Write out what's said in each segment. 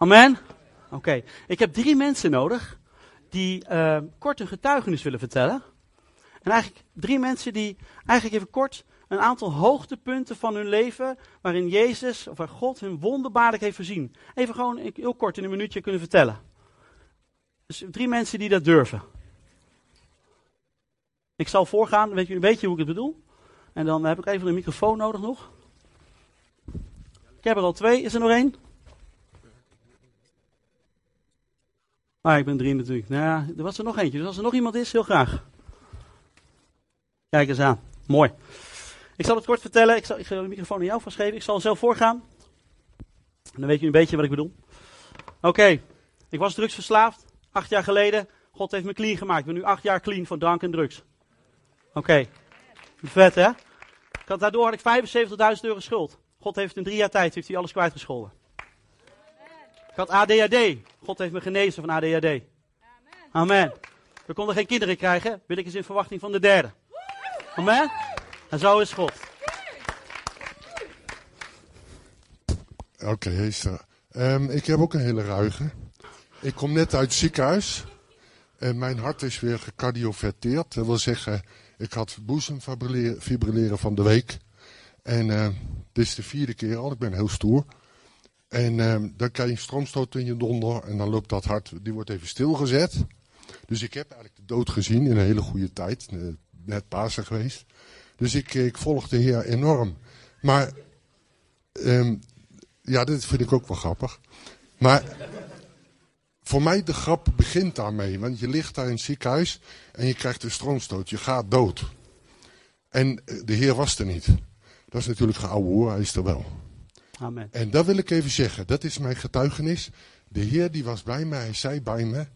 Amen? Oké. Ik heb drie mensen nodig die uh, kort een getuigenis willen vertellen. En eigenlijk drie mensen die eigenlijk even kort een aantal hoogtepunten van hun leven, waarin Jezus of waar God hun wonderbaarlijk heeft voorzien. Even gewoon heel kort in een minuutje kunnen vertellen. Dus drie mensen die dat durven. Ik zal voorgaan, weet je, weet je hoe ik het bedoel? En dan heb ik even een microfoon nodig nog. Ik heb er al twee, is er nog één? Ah, ik ben drie natuurlijk. Nou ja, er was er nog eentje. Dus als er nog iemand is, heel graag. Kijk eens aan. Mooi. Ik zal het kort vertellen. Ik zal, ik de microfoon aan jou vastgeven. Ik zal zelf voorgaan. Dan weet je een beetje wat ik bedoel. Oké. Ik was drugsverslaafd. Acht jaar geleden. God heeft me clean gemaakt. Ik ben nu acht jaar clean van drank en drugs. Oké. Vet, hè? Daardoor had ik 75.000 euro schuld. God heeft in drie jaar tijd heeft hij alles kwijtgescholden. Ik had ADHD. God heeft me genezen van ADHD. Amen. Amen. We konden geen kinderen krijgen. Wil ik eens in verwachting van de derde. Amen. En zo is God. Oké, okay, um, ik heb ook een hele ruige. Ik kom net uit het ziekenhuis. En mijn hart is weer gecardioverteerd. Dat wil zeggen, ik had boezemfibrilleren van de week. En uh, dit is de vierde keer al. Ik ben heel stoer. En uh, dan krijg je een stroomstoot in je donder. En dan loopt dat hart, die wordt even stilgezet. Dus ik heb eigenlijk de dood gezien in een hele goede tijd. Eh, net Pasen geweest. Dus ik, ik volg de Heer enorm. Maar, um, ja, dit vind ik ook wel grappig. Maar voor mij de grap begint daarmee. Want je ligt daar in het ziekenhuis en je krijgt een stroomstoot. Je gaat dood. En eh, de Heer was er niet. Dat is natuurlijk geouwe hoor, hij is er wel. Amen. En dat wil ik even zeggen. Dat is mijn getuigenis. De Heer die was bij me, hij zei bij me.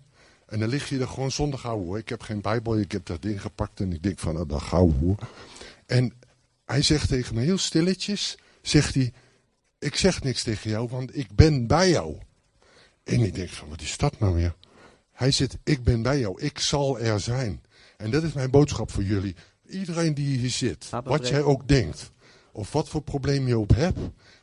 En dan lig je er gewoon zonder gauw hoor. Ik heb geen Bijbel, ik heb dat ding gepakt en ik denk van, nou, dat gauw hoor. En hij zegt tegen me heel stilletjes, zegt hij, ik zeg niks tegen jou, want ik ben bij jou. En ik denk van, wat is dat nou weer? Hij zegt, ik ben bij jou, ik zal er zijn. En dat is mijn boodschap voor jullie. Iedereen die hier zit, wat jij ook denkt, of wat voor probleem je ook hebt,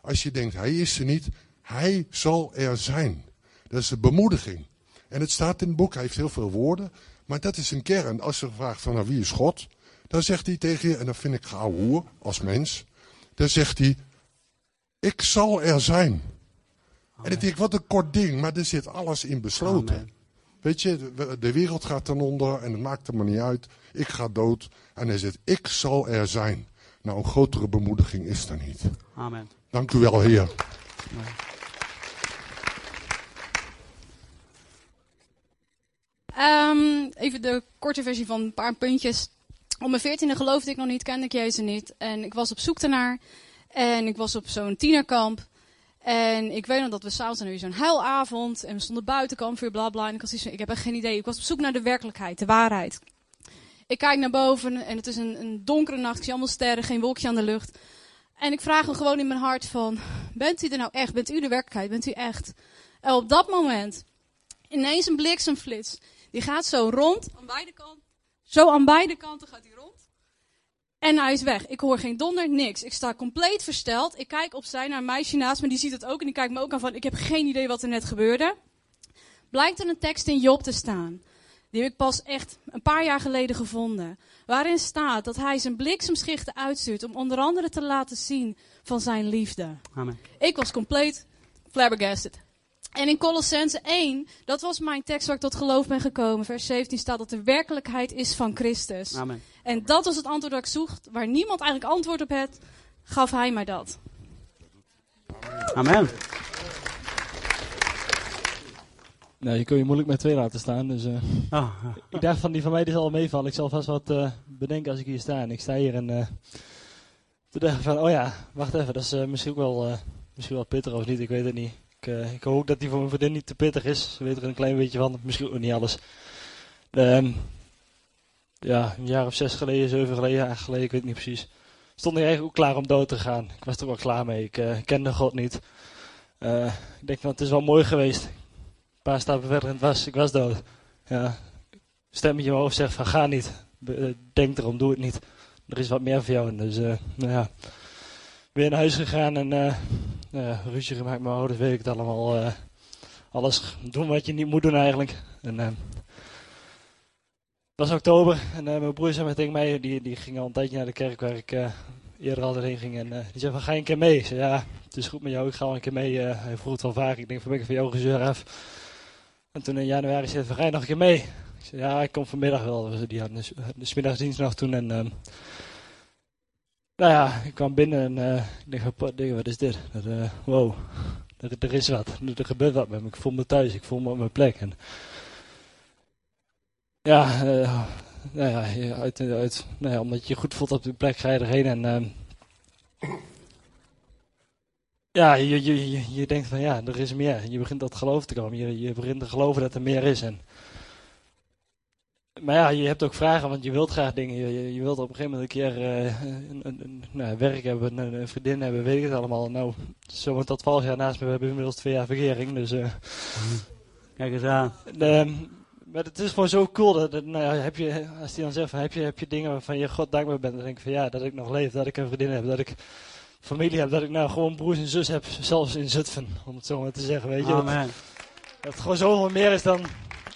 als je denkt, hij is er niet, hij zal er zijn. Dat is een bemoediging. En het staat in het boek, hij heeft heel veel woorden, maar dat is een kern. Als je vraagt van, nou, wie is God? Dan zegt hij tegen je, en dat vind ik hoer als mens, dan zegt hij, ik zal er zijn. En ik denk, wat een kort ding, maar er zit alles in besloten. Weet je, de wereld gaat ten onder en het maakt er maar niet uit. Ik ga dood. En hij zegt, ik zal er zijn. Nou, een grotere bemoediging is er niet. Amen. Dank u wel, Heer. Um, even de korte versie van een paar puntjes. Op mijn veertiende geloofde ik nog niet, kende ik Jezus niet. En ik was op zoek ernaar. En ik was op zo'n tienerkamp. En ik weet nog dat we s'avonds weer zo'n huilavond. En we stonden buiten, kampvuur, bla bla. En ik, had iets, ik heb echt geen idee. Ik was op zoek naar de werkelijkheid, de waarheid. Ik kijk naar boven en het is een, een donkere nacht. Ik zie allemaal sterren, geen wolkje aan de lucht. En ik vraag hem gewoon in mijn hart van, bent u er nou echt? Bent u de werkelijkheid? Bent u echt? En op dat moment, ineens een bliksemflits. Die gaat zo rond, aan beide kanten. Zo aan beide kanten gaat hij rond. En hij is weg. Ik hoor geen donder, niks. Ik sta compleet versteld. Ik kijk opzij naar een meisje naast me, die ziet het ook. En die kijkt me ook aan van, ik heb geen idee wat er net gebeurde. Blijkt er een tekst in Job te staan. Die heb ik pas echt een paar jaar geleden gevonden. Waarin staat dat hij zijn bliksemschichten uitstuurt om onder andere te laten zien van zijn liefde. Amen. Ik was compleet flabbergasted. En in Colossense 1, dat was mijn tekst waar ik tot geloof ben gekomen. Vers 17 staat dat de werkelijkheid is van Christus. Amen. En dat was het antwoord dat ik zocht. Waar niemand eigenlijk antwoord op had, gaf hij mij dat. Amen. Nou, je kun je moeilijk met twee laten staan. Dus uh, oh. ik dacht van die van mij die zal al meevallen. Ik zal vast wat uh, bedenken als ik hier sta. En ik sta hier en uh, toen dacht ik van, oh ja, wacht even. Dat is misschien ook wel, misschien wel pittig of niet, ik weet het niet. Ik, ik hoop dat die voor mijn vriendin niet te pittig is. Ze weet er een klein beetje van, misschien ook niet alles. Um, ja, een jaar of zes geleden, zeven geleden, jaar geleden, ik weet niet precies. Stond ik eigenlijk ook klaar om dood te gaan. Ik was er wel klaar mee. Ik kende God niet. Ik denk, nou, het is wel mooi geweest. Paar stappen verder en het was, ik was dood. Ja, stemmetje in mijn hoofd zegt van, ga niet. Denk erom, doe het niet. Er is wat meer voor jou. Dus, nou ja, weer naar huis gegaan en uh, ruzie gemaakt met mijn ouders, weet ik het allemaal. Uh, alles doen wat je niet moet doen eigenlijk. En, het was oktober en eh, mijn broer zei tegen mij, die, die ging al een tijdje naar de kerk waar ik eh, eerder altijd heen ging. En eh, die zei van, ga je een keer mee? Ik zei, ja, het is goed met jou, ik ga wel een keer mee. eh, hij vroeg het al vaak, ik denk van, ben ik van jou gezeur af. En toen in januari zei je nog een keer mee? Ik zei, ja, ik kom vanmiddag wel. Dus die hadden de, de smiddagsdienst nog toen en... ehm, nou ja, ik kwam binnen en eh, ik dacht, wat, wat is dit? Dat, eh, wow, er, er is wat. Er, gebeurt wat met me. Ik voel me thuis, ik voel me op mijn plek. En, ja, eh, nou ja, uit, nou ja, omdat je je goed voelt op je plek ga je erheen en... ja, je, je, je, je denkt van ja, er is meer. Je begint tot geloof te komen. Je, je begint te geloven dat er meer is. En, maar ja, je hebt ook vragen, want je wilt graag dingen. Je, je, je wilt op een gegeven moment een keer eh, een, een, een- nou, werk hebben, een, een vriendin hebben, weet ik het allemaal. Nou, zo tot vals jaar naast me, we hebben inmiddels twee jaar verkering. Dus, eh, Kijk eens aan. Ehm, maar het is gewoon zo cool. Dat, dat, nou ja, heb je, als hij dan zegt, van, heb, je, heb je dingen waarvan je God dankbaar bent, dan denk ik van ja, dat ik nog leef, dat ik een vriendin heb, dat ik familie heb, dat ik nou gewoon broers en zus heb, zelfs in Zutphen, om het zo maar te zeggen. Weet je, Amen. dat het gewoon zoveel meer is dan,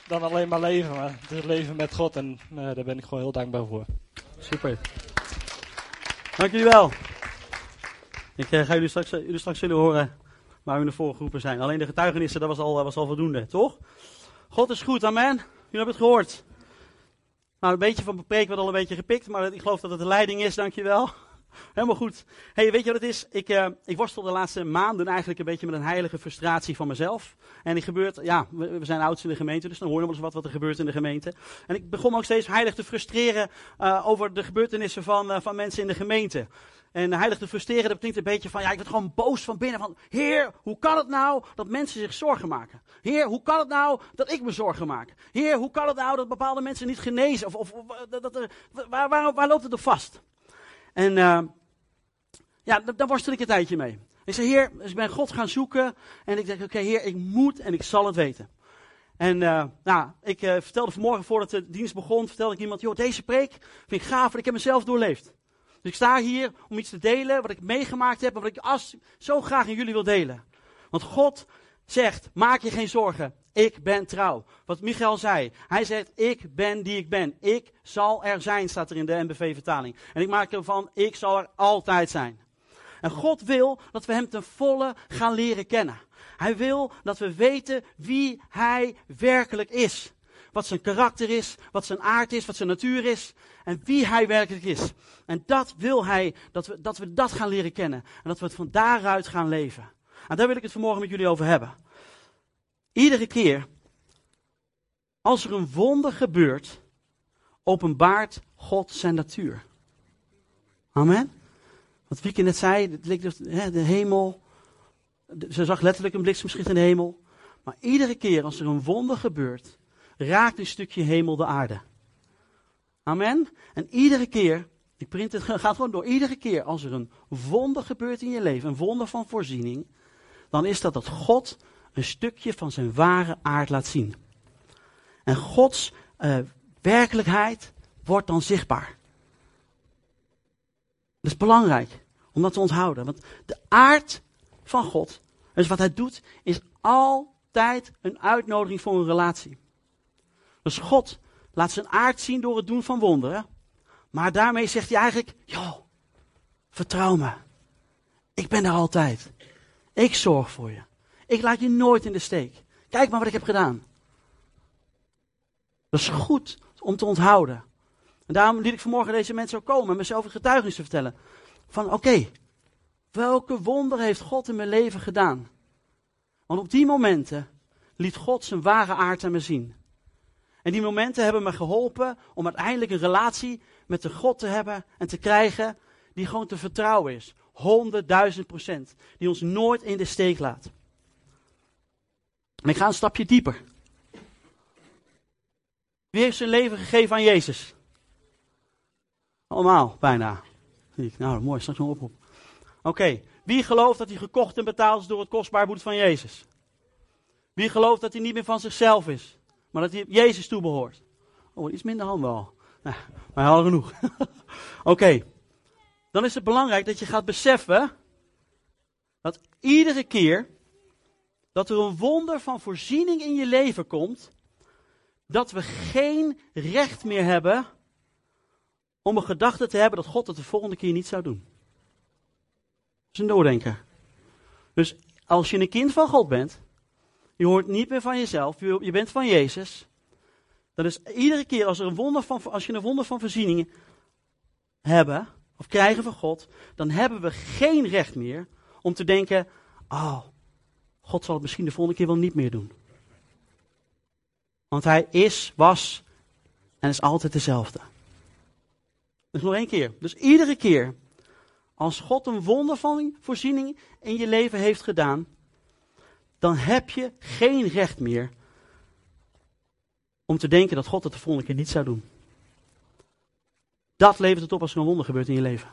dan alleen maar leven. Maar het is leven met God en ja, daar ben ik gewoon heel dankbaar voor. Super. Dank jullie wel. Ik eh, ga jullie straks, jullie straks zullen horen waar we naar voren geroepen zijn. Alleen de getuigenissen, dat was al, eh, was al voldoende, toch? God is goed, amen. Jullie hebben het gehoord. Nou, een beetje van mijn preek werd al een beetje gepikt, maar ik geloof dat het de leiding is, dankjewel. Helemaal goed. hey, weet je wat het is? Ik, eh, ik worstel de laatste maanden eigenlijk een beetje met een heilige frustratie van mezelf. En die gebeurt, ja, we, zijn ouders in de gemeente, dus dan horen we wel eens wat, wat er gebeurt in de gemeente. En ik begon ook steeds heilig te frustreren eh, over de gebeurtenissen van, eh, van mensen in de gemeente. En heilig te frustreren, dat klinkt een beetje van, ja, ik word gewoon boos van binnen. Van, Heer, hoe kan het nou dat mensen zich zorgen maken? Heer, hoe kan het nou dat ik me zorgen maak? Heer, hoe kan het nou dat bepaalde mensen niet genezen? Of, of, dat, dat waar, waar, waar loopt het op vast? En uh, ja, daar, worstel ik een tijdje mee. Ik zei, Heer, dus ik ben God gaan zoeken. En ik denk, oké, Heer, ik moet en ik zal het weten. En uh, nou, ik uh, vertelde vanmorgen voordat de dienst begon, vertelde ik iemand, joh, deze preek vind ik gaaf, want ik heb mezelf doorleefd. Dus ik sta hier om iets te delen wat ik meegemaakt heb en wat ik als, zo graag in jullie wil delen. Want God zegt, maak je geen zorgen, ik ben trouw. Wat Michael zei, hij zegt, ik ben die ik ben. Ik zal er zijn, staat er in de NBV-vertaling. En ik maak ervan, ik zal er altijd zijn. En God wil dat we hem ten volle gaan leren kennen. Hij wil dat we weten wie hij werkelijk is. Wat zijn karakter is, wat zijn aard is, wat zijn natuur is. En wie hij werkelijk is. En dat wil hij, dat we dat, we dat gaan leren kennen. En dat we het van daaruit gaan leven. En daar wil ik het vanmorgen met jullie over hebben. Iedere keer als er een wonder gebeurt, openbaart God zijn natuur. Amen. Wat Wieke net zei, de hemel. Ze zag letterlijk een bliksemschicht in de hemel. Maar iedere keer als er een wonder gebeurt, raakt een stukje hemel de aarde. Amen. En iedere keer, ik print het, gaat gewoon door, iedere keer als er een wonder gebeurt in je leven, een wonder van voorziening, dan is dat dat God een stukje van zijn ware aard laat zien. En Gods uh, werkelijkheid wordt dan zichtbaar. Dat is belangrijk om dat te onthouden. Want de aard van God, dus wat hij doet, is altijd een uitnodiging voor een relatie. Dus God laat zijn aard zien door het doen van wonderen. Maar daarmee zegt hij eigenlijk, joh, vertrouw me. Ik ben er altijd. Ik zorg voor je. Ik laat je nooit in de steek. Kijk maar wat ik heb gedaan. Dat is goed om te onthouden. En daarom liet ik vanmorgen deze mensen ook komen en mezelf een getuigenis te vertellen. Van oké, welke wonder heeft God in mijn leven gedaan? Want op die momenten liet God zijn ware aard aan me zien. En die momenten hebben me geholpen om uiteindelijk een relatie met de God te hebben en te krijgen die gewoon te vertrouwen is. 100.000 procent. Die ons nooit in de steek laat. En ik ga een stapje dieper. Wie heeft zijn leven gegeven aan Jezus? Allemaal, bijna. Nou, mooi, straks nog oproep. Oké, wie gelooft dat hij gekocht en betaald is door het kostbaar bloed van Jezus? Wie gelooft dat hij niet meer van zichzelf is, maar dat hij Jezus toebehoort? Oh, iets minder handen al. Nou, maar al genoeg. Oké. Dan is het belangrijk dat je gaat beseffen dat iedere keer dat er een wonder van voorziening in je leven komt, dat we geen recht meer hebben om een gedachte te hebben dat God het de volgende keer niet zou doen. Dat is een doordenker. Dus als je een kind van God bent, je hoort niet meer van jezelf, je bent van Jezus, dan is iedere keer als, er een wonder van, als je een wonder van voorziening hebben, krijgen van God, dan hebben we geen recht meer om te denken, oh, God zal het misschien de volgende keer wel niet meer doen. Want hij is, was en is altijd dezelfde. Dus nog één keer. Dus iedere keer als God een wonder van voorziening in je leven heeft gedaan, dan heb je geen recht meer om te denken dat God het de volgende keer niet zou doen. Dat levert het op als er een wonder gebeurt in je leven.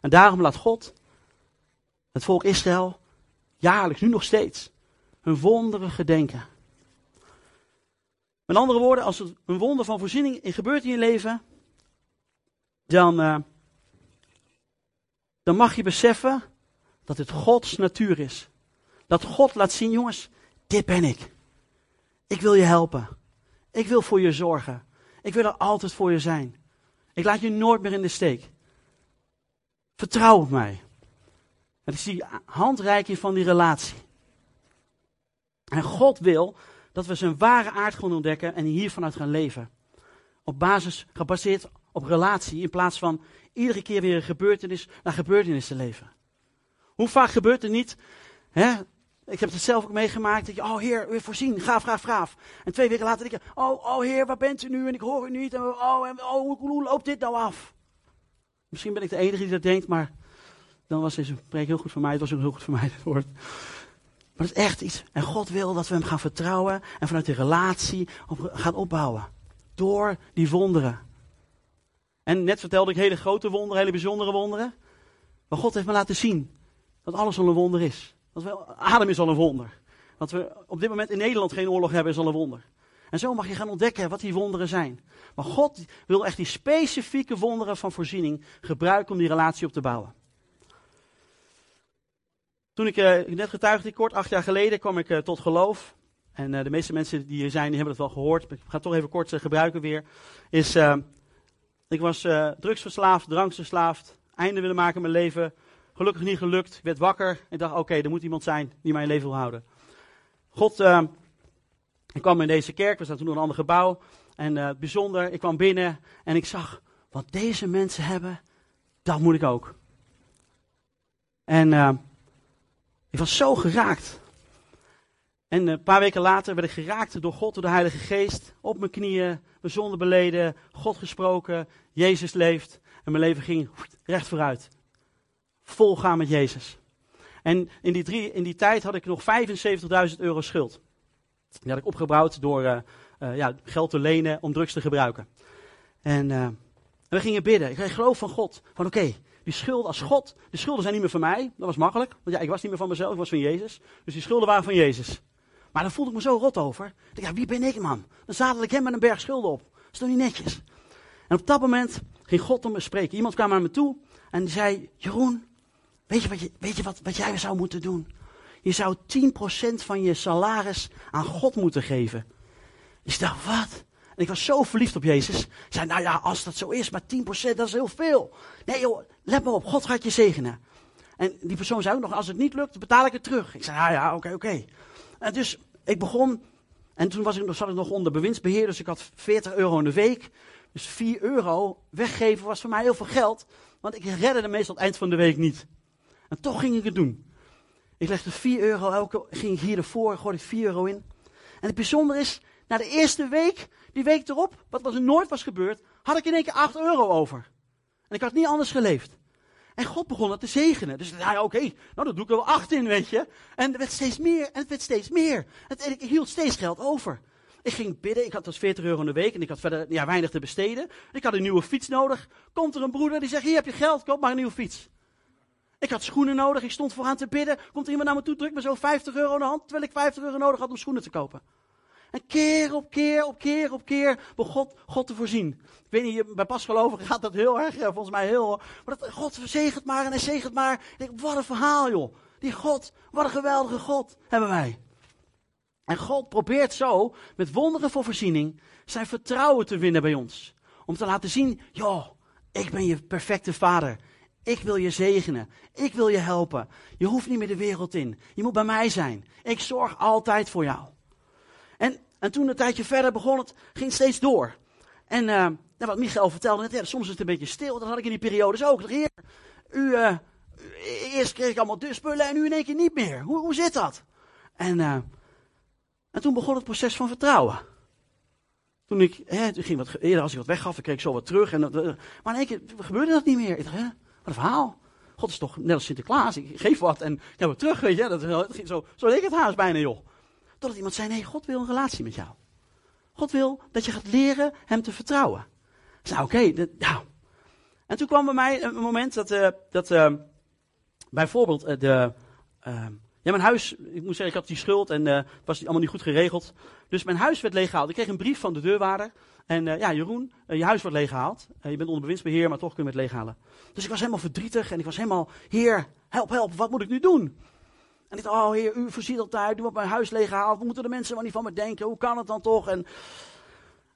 En daarom laat God het volk Israël jaarlijks, nu nog steeds, hun wonderen gedenken. Met andere woorden, als er een wonder van voorziening gebeurt in je leven, dan, uh, dan mag je beseffen dat het Gods natuur is. Dat God laat zien, jongens, dit ben ik. Ik wil je helpen. Ik wil voor je zorgen. Ik wil er altijd voor je zijn. Ik laat je nooit meer in de steek. Vertrouw op mij. Het is die handreiking van die relatie. En God wil dat we zijn ware aard gaan ontdekken en hiervanuit gaan leven. Op basis, gebaseerd op relatie, in plaats van iedere keer weer een gebeurtenis naar gebeurtenis te leven. Hoe vaak gebeurt er niet, hè, ik heb het zelf ook meegemaakt. Dat je, oh heer, weer voorzien, gaaf, gaaf, gaaf. En twee weken later denk je, oh, oh heer, waar bent u nu? En ik hoor u niet. En, oh, en, oh hoe, loopt dit nou af? Misschien ben ik de enige die dat denkt, maar dan was deze preek heel goed voor mij. Het was ook heel goed voor mij, het woord. Maar het is echt iets. En God wil dat we hem gaan vertrouwen en vanuit die relatie gaan opbouwen. Door die wonderen. En net vertelde ik hele grote wonderen, hele bijzondere wonderen. Maar God heeft me laten zien dat alles al een wonder is. Dat we, adem is al een wonder. Dat we op dit moment in Nederland geen oorlog hebben is al een wonder. En zo mag je gaan ontdekken wat die wonderen zijn. Maar God wil echt die specifieke wonderen van voorziening gebruiken om die relatie op te bouwen. Toen ik uh, net getuigde, kort acht jaar geleden, kwam ik uh, tot geloof. En uh, de meeste mensen die hier zijn, die hebben het wel gehoord. Ik ga het toch even kort gebruiken weer. Is, ik was drugsverslaafd, drankverslaafd, einde willen maken in mijn leven. Gelukkig niet gelukt. Werd wakker en dacht, oké, er moet iemand zijn die mijn leven wil houden. God, uh, ik kwam in deze kerk, we zaten toen in een ander gebouw. En uh, bijzonder, ik kwam binnen en ik zag, wat deze mensen hebben, dat moet ik ook. En uh, ik was zo geraakt. En een paar weken later werd ik geraakt door God, door de Heilige Geest. Op mijn knieën, mijn zonde beleden, God gesproken, Jezus leeft. En mijn leven ging recht vooruit vol gaan met Jezus. En in die, drie, in die tijd had ik nog 75.000 euro schuld. Die had ik opgebouwd door uh, uh, ja, geld te lenen om drugs te gebruiken. En, en we gingen bidden. Ik geloof van God. Van oké, die schulden als God. De schulden zijn niet meer van mij. Dat was makkelijk. Want ja, ik was niet meer van mezelf. Ik was van Jezus. Dus die schulden waren van Jezus. Maar daar voelde ik me zo rot over. Ik dacht, ja, wie ben ik man? Dan zadel ik hem met een berg schulden op. Dat is toch niet netjes? En op dat moment ging God om me spreken. Iemand kwam naar me toe en die zei, Jeroen, Weet je, wat, je, weet je wat, wat jij zou moeten doen? Je zou 10% van je salaris aan God moeten geven. Ik dacht, wat? En ik was zo verliefd op Jezus. Ik zei, nou ja, als dat zo is, maar 10% dat is heel veel. Nee joh, let maar op, God gaat je zegenen. En die persoon zei ook nog, als het niet lukt, betaal ik het terug. Ik zei, nou ja, oké, oké. En dus ik begon, en toen was ik, zat ik nog onder bewindsbeheer, dus ik had 40 euro in de week. Dus 4 euro weggeven was voor mij heel veel geld, want ik redde de meestal het eind van de week niet. En toch ging ik het doen. Ik legde 4 euro elke, ging ik hier ervoor, gooide ik 4 euro in. En het bijzondere is, na de eerste week, die week erop, wat er nooit was gebeurd, had ik in één keer 8 euro over. En ik had niet anders geleefd. En God begon het te zegenen. Dus ja, oké, okay, nou dat doe ik er wel 8 in, weet je. En het werd steeds meer, en het werd steeds meer. Het, ik hield steeds geld over. Ik ging bidden, ik had dus 40 euro in de week en ik had verder ja, weinig te besteden. Ik had een nieuwe fiets nodig. Komt er een broeder die zegt, hier heb je geld, koop maar een nieuwe fiets. Ik had schoenen nodig, ik stond vooraan te bidden. Komt iemand naar me toe, drukt me zo 50 euro in de hand, terwijl ik 50 euro nodig had om schoenen te kopen. En keer op keer op keer op keer begon God, te voorzien. Ik weet niet, bij pasgelovigen gaat dat heel erg, volgens mij heel. Maar dat, God zegent maar en hij zegent maar. Ik denk, wat een verhaal joh. die God, wat een geweldige God hebben wij. En God probeert zo, met wonderen voor voorziening, zijn vertrouwen te winnen bij ons. Om te laten zien, joh, ik ben je perfecte vader. Ik wil je zegenen. Ik wil je helpen. Je hoeft niet meer de wereld in. Je moet bij mij zijn. Ik zorg altijd voor jou. En, en toen een tijdje verder begon het, ging steeds door. En uh, wat Michael vertelde net, ja, soms is het een beetje stil. Dat had ik in die periodes ook. Heer, u, uh, eerst kreeg ik allemaal de spullen en nu in één keer niet meer. Hoe, hoe zit dat? En, uh, en toen begon het proces van vertrouwen. Toen ik, hè, toen ging wat, eerder als ik wat weggaf, ik kreeg zo wat terug. En, maar in één keer gebeurde dat niet meer. Ik dacht, hè, een verhaal. God is toch net als Sinterklaas. Ik geef wat en ik heb het terug, weet je. Dat, ging zo, zo deed het haast bijna, joh. Totdat iemand zei, nee, God wil een relatie met jou. God wil dat je gaat leren hem te vertrouwen. Ik zei, oké, okay, nou. En toen kwam bij mij een moment dat, uh, dat uh, bijvoorbeeld uh, de... ja, mijn huis, ik moet zeggen, ik had die schuld en het was allemaal niet goed geregeld. Dus mijn huis werd leeggehaald. Ik kreeg een brief van de deurwaarder. En ja, Jeroen, je huis wordt leeggehaald. je bent onder bewindsbeheer, maar toch kun je het leeghalen. Dus ik was helemaal verdrietig en ik was helemaal, heer, help, help, wat moet ik nu doen? En ik dacht, oh heer, u voorziet altijd, u wordt mijn huis leeggehaald. Wat moeten de mensen wel niet van me denken? Hoe kan het dan toch? En,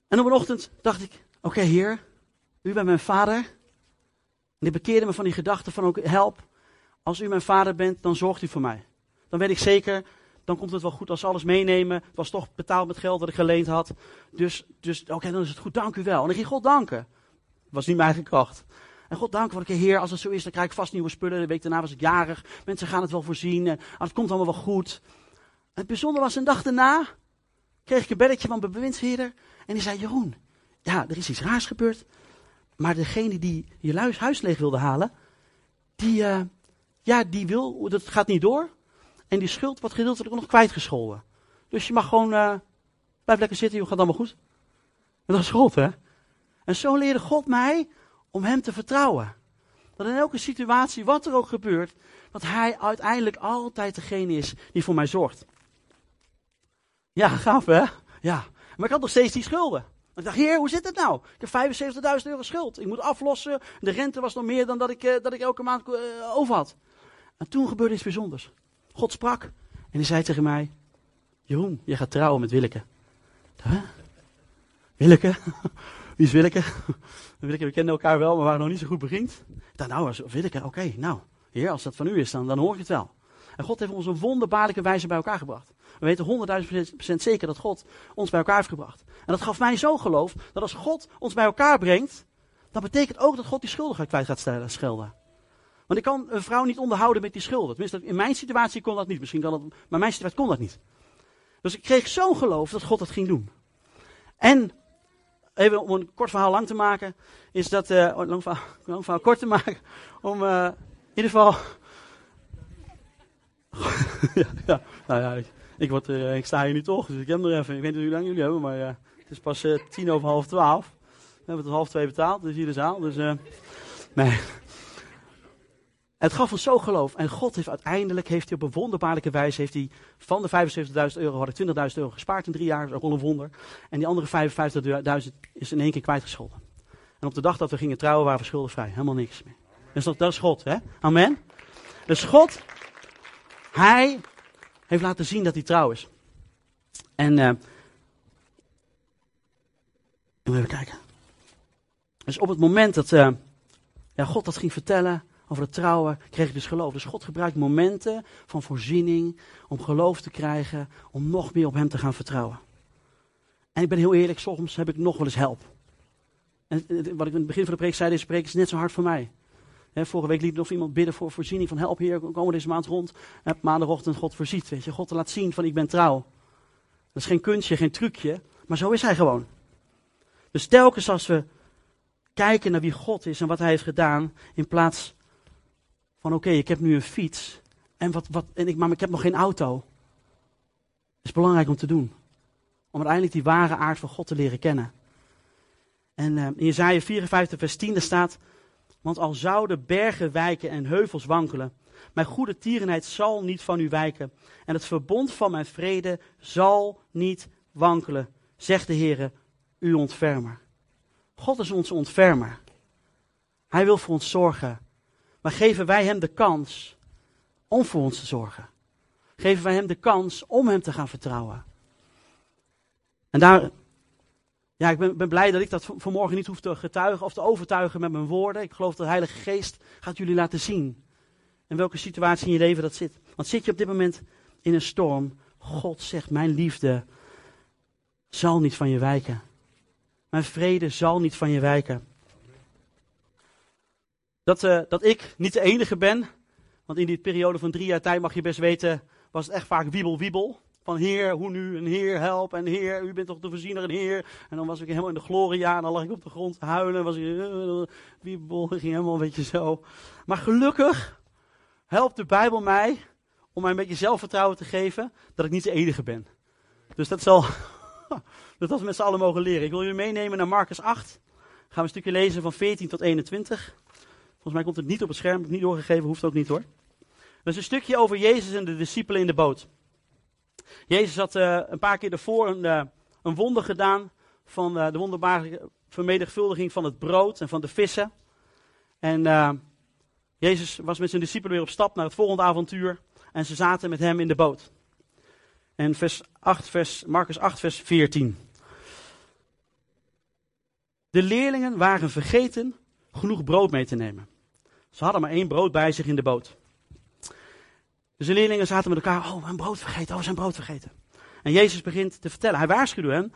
en op een ochtend dacht ik, oké heer, u bent mijn vader. En ik bekeerde me van die gedachte van, ook help, als u mijn vader bent, dan zorgt u voor mij. Dan weet ik zeker, dan komt het wel goed als ze alles meenemen. Het was toch betaald met geld dat ik geleend had. Dus, dus oké, dan is het goed, dank u wel. En ik ging God danken. Was niet mijn eigen kracht. En God dank wat ik Heer, als het zo is, dan krijg ik vast nieuwe spullen. De week daarna was ik jarig. Mensen gaan het wel voorzien. En het komt allemaal wel goed. En het bijzondere was, een dag daarna kreeg ik een belletje van de bewindsheerder. En die zei, Jeroen, ja, er is iets raars gebeurd. Maar degene die je huis leeg wilde halen, die, uh, ja, die wil, dat gaat niet door. En die schuld wordt gedeeltelijk nog kwijtgescholden. Dus je mag gewoon, uh, blijf lekker zitten, joh, gaat allemaal goed. En dat is God, hè? En zo leerde God mij om Hem te vertrouwen. Dat in elke situatie, wat er ook gebeurt, dat Hij uiteindelijk altijd degene is die voor mij zorgt. Ja, gaaf hè? Ja. Maar ik had nog steeds die schulden. Ik dacht, heer, hoe zit het nou? Ik heb 75.000 euro schuld. Ik moet aflossen. De rente was nog meer dan dat ik, uh, dat ik elke maand uh, over had. En toen gebeurde iets bijzonders. God sprak en hij zei tegen mij, Jeroen, je gaat trouwen met Willeke. Huh? Willeke? Wie is Willeke? Willeke, we kenden elkaar wel, maar we waren nog niet zo goed. Ik dacht, nou, Willeke, oké, nou, heer, als dat van u is, dan, dan hoor ik het wel. En God heeft ons op wonderbaarlijke wijze bij elkaar gebracht. We weten honderdduizend procent zeker dat God ons bij elkaar heeft gebracht. En dat gaf mij zo geloof, dat als God ons bij elkaar brengt, dan betekent ook dat God die schuldigheid kwijt gaat schelden. Want ik kan een vrouw niet onderhouden met die schulden. Tenminste, in mijn situatie kon dat niet. Misschien kan dat, maar mijn situatie kon dat niet. Dus ik kreeg zo'n geloof dat God dat ging doen. En even om een kort verhaal lang te maken, is dat, uh, lang, verhaal, lang verhaal kort te maken, om uh, in ieder geval, ja, ja, nou ja, ik, word, uh, ik sta hier nu toch, dus ik heb nog even, ik weet niet hoe lang jullie hebben, maar het is pas tien over half twaalf. We hebben het half twee betaald, dus hier de zaal, dus nee. Het gaf ons zo geloof. En God heeft uiteindelijk, heeft hij op een wonderbaarlijke wijze, heeft hij van de 75.000 euro, had ik 20.000 euro gespaard in drie jaar, dat is ook een wonder. En die andere 55.000 is in één keer kwijtgescholden. En op de dag dat we gingen trouwen waren we schuldenvrij. Helemaal niks meer. Dus dat, dat is God, hè? Amen. Dus God, hij heeft laten zien dat hij trouw is. En, uh, even kijken. Dus op het moment dat uh, ja, God dat ging vertellen, over het trouwen, kreeg ik dus geloof. Dus God gebruikt momenten van voorziening om geloof te krijgen, om nog meer op Hem te gaan vertrouwen. En ik ben heel eerlijk, soms heb ik nog wel eens help. En wat ik in het begin van de preek zei, deze preek is net zo hard voor mij. vorige week liet nog iemand bidden voor voorziening van help hier, komen deze maand rond. En maandagochtend God voorziet, weet je. God laat zien van ik ben trouw. Dat is geen kunstje, geen trucje, maar zo is hij gewoon. Dus telkens als we kijken naar wie God is en wat hij heeft gedaan, in plaats van oké, ik heb nu een fiets, en wat, wat, en ik, maar ik heb nog geen auto. Is belangrijk om te doen. Om uiteindelijk die ware aard van God te leren kennen. En uh, in Jezaja 54 vers 10 staat, want al zouden bergen wijken en heuvels wankelen, mijn goede tierenheid zal niet van u wijken. En het verbond van mijn vrede zal niet wankelen, zegt de Heere, uw ontfermer. God is onze ontfermer. Hij wil voor ons zorgen. Maar geven wij hem de kans om voor ons te zorgen? Geven wij hem de kans om hem te gaan vertrouwen? En daar, ja, ik ben, ben blij dat ik dat vanmorgen niet hoef te getuigen of te overtuigen met mijn woorden. Ik geloof dat de Heilige Geest gaat jullie laten zien in welke situatie in je leven dat zit. Want zit je op dit moment in een storm, God zegt, mijn liefde zal niet van je wijken. Mijn vrede zal niet van je wijken. Dat, eh, dat ik niet de enige ben, want in die periode van drie jaar tijd mag je best weten, was het echt vaak wiebel wiebel. Van Heer, hoe nu? En Heer, help. En Heer, u bent toch de voorziener en Heer. En dan was ik helemaal in de gloria en dan lag ik op de grond huilen. Was ik, uh, wiebel, ging helemaal een beetje zo. Maar gelukkig helpt de Bijbel mij om mij een beetje zelfvertrouwen te geven dat ik niet de enige ben. Dus dat zal, dat we met z'n allen mogen leren. Ik wil jullie meenemen naar Marcus 8. Gaan we een stukje lezen van 14 tot 21. Volgens mij komt het niet op het scherm, heb ik niet doorgegeven, hoeft ook niet hoor. Is een stukje over Jezus en de discipelen in de boot. Jezus had uh, een paar keer daarvoor een, uh, een wonder gedaan van uh, de wonderbare vermenigvuldiging van het brood en van de vissen. En Jezus was met zijn discipelen weer op stap naar het volgende avontuur en ze zaten met hem in de boot. En vers 8, vers, Marcus 8, vers 14. De leerlingen waren vergeten genoeg brood mee te nemen. Ze hadden maar één brood bij zich in de boot. Dus de leerlingen zaten met elkaar, oh, we brood vergeten, oh, zijn brood vergeten. En Jezus begint te vertellen, hij waarschuwde hen,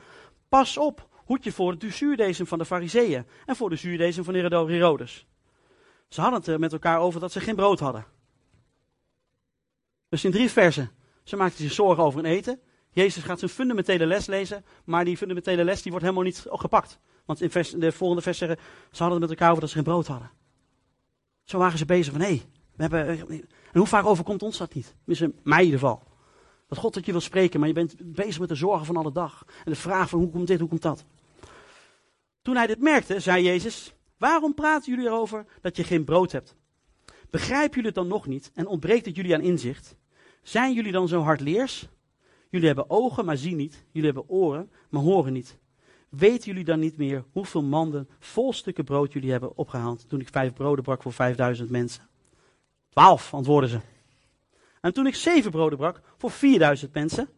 pas op, hoed je voor de zuurdesem van de fariseeën en voor de zuurdesem van Herodes. Ze hadden het er met elkaar over dat ze geen brood hadden. Dus in drie versen, ze maakten zich zorgen over hun eten. Jezus gaat zijn fundamentele les lezen, maar die fundamentele les die wordt helemaal niet gepakt. Want in de volgende vers zeggen, ze hadden het met elkaar over dat ze geen brood hadden. Zo waren ze bezig van, hé, hey, we hebben... En hoe vaak overkomt ons dat niet? Tenminste, mij in ieder geval. Dat God dat je wil spreken, maar je bent bezig met de zorgen van alle dag. En de vraag van hoe komt dit, hoe komt dat? Toen hij dit merkte, zei Jezus, waarom praten jullie erover dat je geen brood hebt? Begrijpen jullie het dan nog niet en ontbreekt het jullie aan inzicht? Zijn jullie dan zo hardleers? Jullie hebben ogen, maar zien niet. Jullie hebben oren, maar horen niet. Weten jullie dan niet meer hoeveel manden vol stukken brood jullie hebben opgehaald toen ik vijf broden brak voor vijfduizend mensen? Twaalf, antwoordden ze. En toen ik zeven broden brak voor 4000 mensen,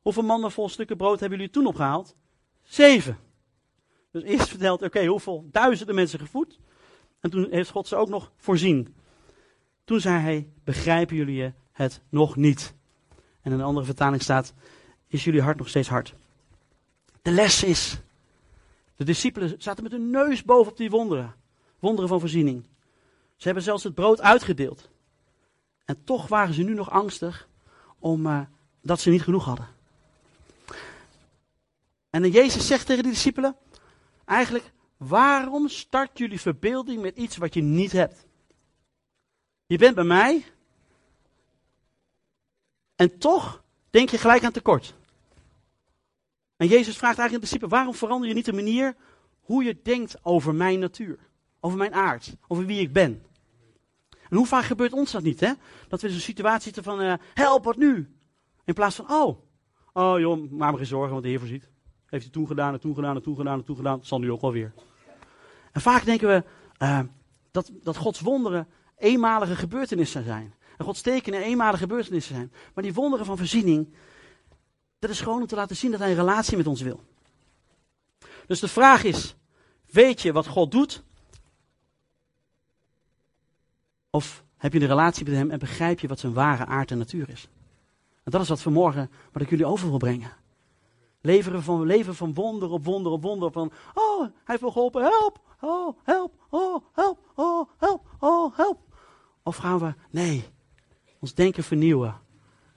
hoeveel mannen vol stukken brood hebben jullie toen opgehaald? Zeven. Dus eerst vertelt, oké, hoeveel duizenden mensen gevoed? En toen heeft God ze ook nog voorzien. Toen zei hij, begrijpen jullie het nog niet? En in een andere vertaling staat, is jullie hart nog steeds hard? De les is, de discipelen zaten met hun neus bovenop die wonderen. Wonderen van voorziening. Ze hebben zelfs het brood uitgedeeld. En toch waren ze nu nog angstig omdat uh, dat ze niet genoeg hadden. En Jezus zegt tegen de discipelen, eigenlijk, waarom start jullie verbeelding met iets wat je niet hebt? Je bent bij mij en toch denk je gelijk aan tekort. En Jezus vraagt eigenlijk de discipelen, waarom verander je niet de manier hoe je denkt over mijn natuur, over mijn aard, over wie ik ben? En hoe vaak gebeurt ons dat niet, hè? Dat we in zo'n situatie zitten van, uh, help, wat nu? In plaats van, oh, oh joh, maak me geen zorgen, want de Heer voorziet. Heeft hij toen gedaan en toen gedaan en toen gedaan en toen gedaan, zal nu ook wel weer. En vaak denken we uh, dat, dat Gods wonderen eenmalige gebeurtenissen zijn. En Gods tekenen eenmalige gebeurtenissen zijn. Maar die wonderen van voorziening, dat is gewoon om te laten zien dat hij een relatie met ons wil. Dus de vraag is, weet je wat God doet? Of heb je een relatie met hem en begrijp je wat zijn ware aard en natuur is? En dat is wat vanmorgen, wat ik jullie over wil brengen. Leveren van, leven van wonder op wonder op wonder. Van, oh, hij heeft wel geholpen, help, oh, help, oh, help, oh, help, oh, help. Of gaan we, nee, ons denken vernieuwen.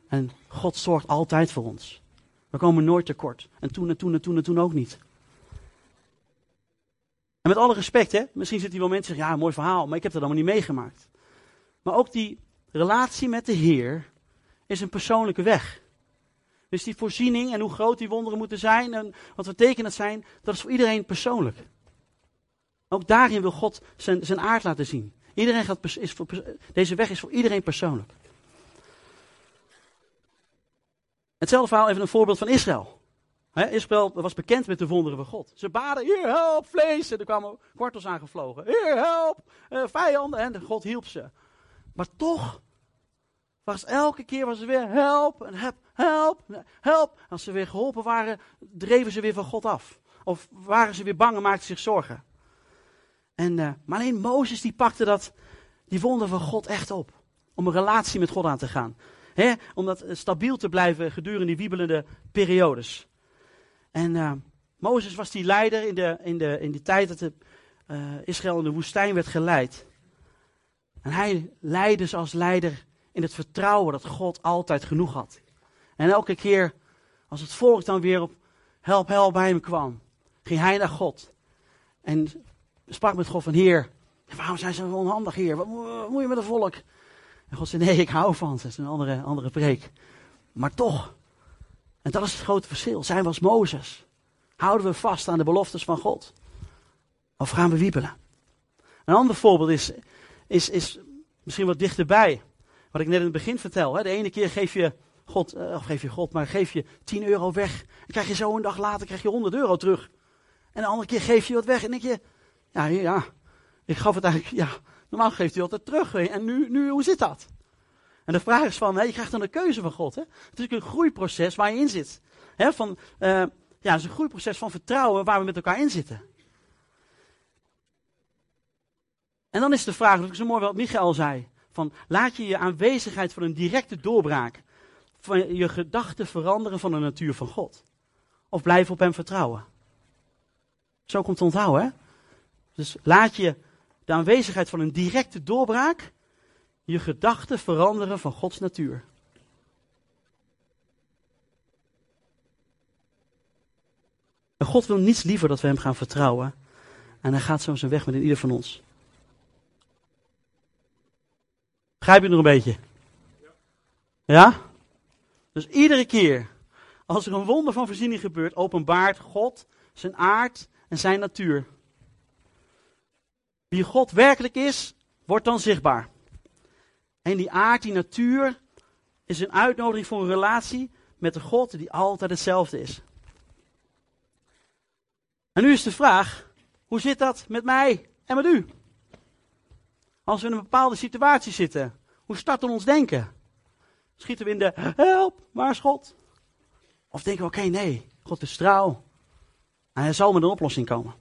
En God zorgt altijd voor ons. We komen nooit tekort. En toen en toen en toen en toen ook niet. En met alle respect, hè, misschien zitten hier wel mensen die zeggen, ja, mooi verhaal, maar ik heb dat allemaal niet meegemaakt. Maar ook die relatie met de Heer is een persoonlijke weg. Dus die voorziening en hoe groot die wonderen moeten zijn en wat voor tekenen zijn, dat is voor iedereen persoonlijk. Ook daarin wil God zijn, zijn aard laten zien. Iedereen gaat, is voor, deze weg is voor iedereen persoonlijk. Hetzelfde verhaal, even een voorbeeld van Israël. Israël was bekend met de wonderen van God. Ze baden, Heer help, vlees. En er kwamen kwartels aangevlogen. Heer help, uh, vijanden. En God hielp ze. Maar toch Was elke keer was er weer help en help, help, help. Als ze weer geholpen waren, dreven ze weer van God af. Of waren ze weer bang en maakten zich zorgen. En, uh, maar alleen Mozes die pakte dat, die wonder van God echt op. Om een relatie met God aan te gaan. He, om dat stabiel te blijven gedurende die wiebelende periodes. En uh, Mozes was die leider in, de, in, de, in die tijd dat de, uh, Israël in de woestijn werd geleid. En hij leidde ze als leider in het vertrouwen dat God altijd genoeg had. En elke keer als het volk dan weer op help, help bij hem kwam, ging hij naar God. En sprak met God van Heer, waarom zijn ze onhandig hier? Wat moet je met het volk? En God zei, nee, ik hou van ze. Dat is een andere, andere preek. Maar toch, en dat is het grote verschil. Zijn we als Mozes? Houden we vast aan de beloftes van God? Of gaan we wiebelen? Een ander voorbeeld is, is, is misschien wat dichterbij. Wat ik net in het begin vertel. Hè. De ene keer geef je God, uh, of geef je God, maar geef je 10 euro weg. En krijg je zo een dag later krijg je 100 euro terug. En de andere keer geef je wat weg en denk je, ja, ja, ik gaf het eigenlijk, ja, normaal geeft hij altijd terug. En nu, nu, hoe zit dat? En de vraag is van, hè, je krijgt dan een keuze van God. Hè? Het is een groeiproces waar je in zit. Hè, van, uh, ja, het is een groeiproces van vertrouwen waar we met elkaar in zitten. En dan is de vraag, dat is zo mooi wat Michael zei. Van, laat je je aanwezigheid van een directe doorbraak, van je gedachten veranderen van de natuur van God. Of blijf op hem vertrouwen. Zo komt het onthouden, hè? Dus laat je de aanwezigheid van een directe doorbraak je gedachten veranderen van Gods natuur. En God wil niets liever dat we hem gaan vertrouwen. En hij gaat zo zijn weg met ieder van ons. Begrijp je nog een beetje? Ja? Dus iedere keer als er een wonder van voorziening gebeurt, openbaart God zijn aard en zijn natuur. Wie God werkelijk is, wordt dan zichtbaar. En die aard, die natuur, is een uitnodiging voor een relatie met de God die altijd hetzelfde is. En nu is de vraag, hoe zit dat met mij en met u? Als we in een bepaalde situatie zitten, hoe start ons denken? Schieten we in de, help, waar is God? Of denken we, oké, nee, God is trouw. En hij zal met een oplossing komen.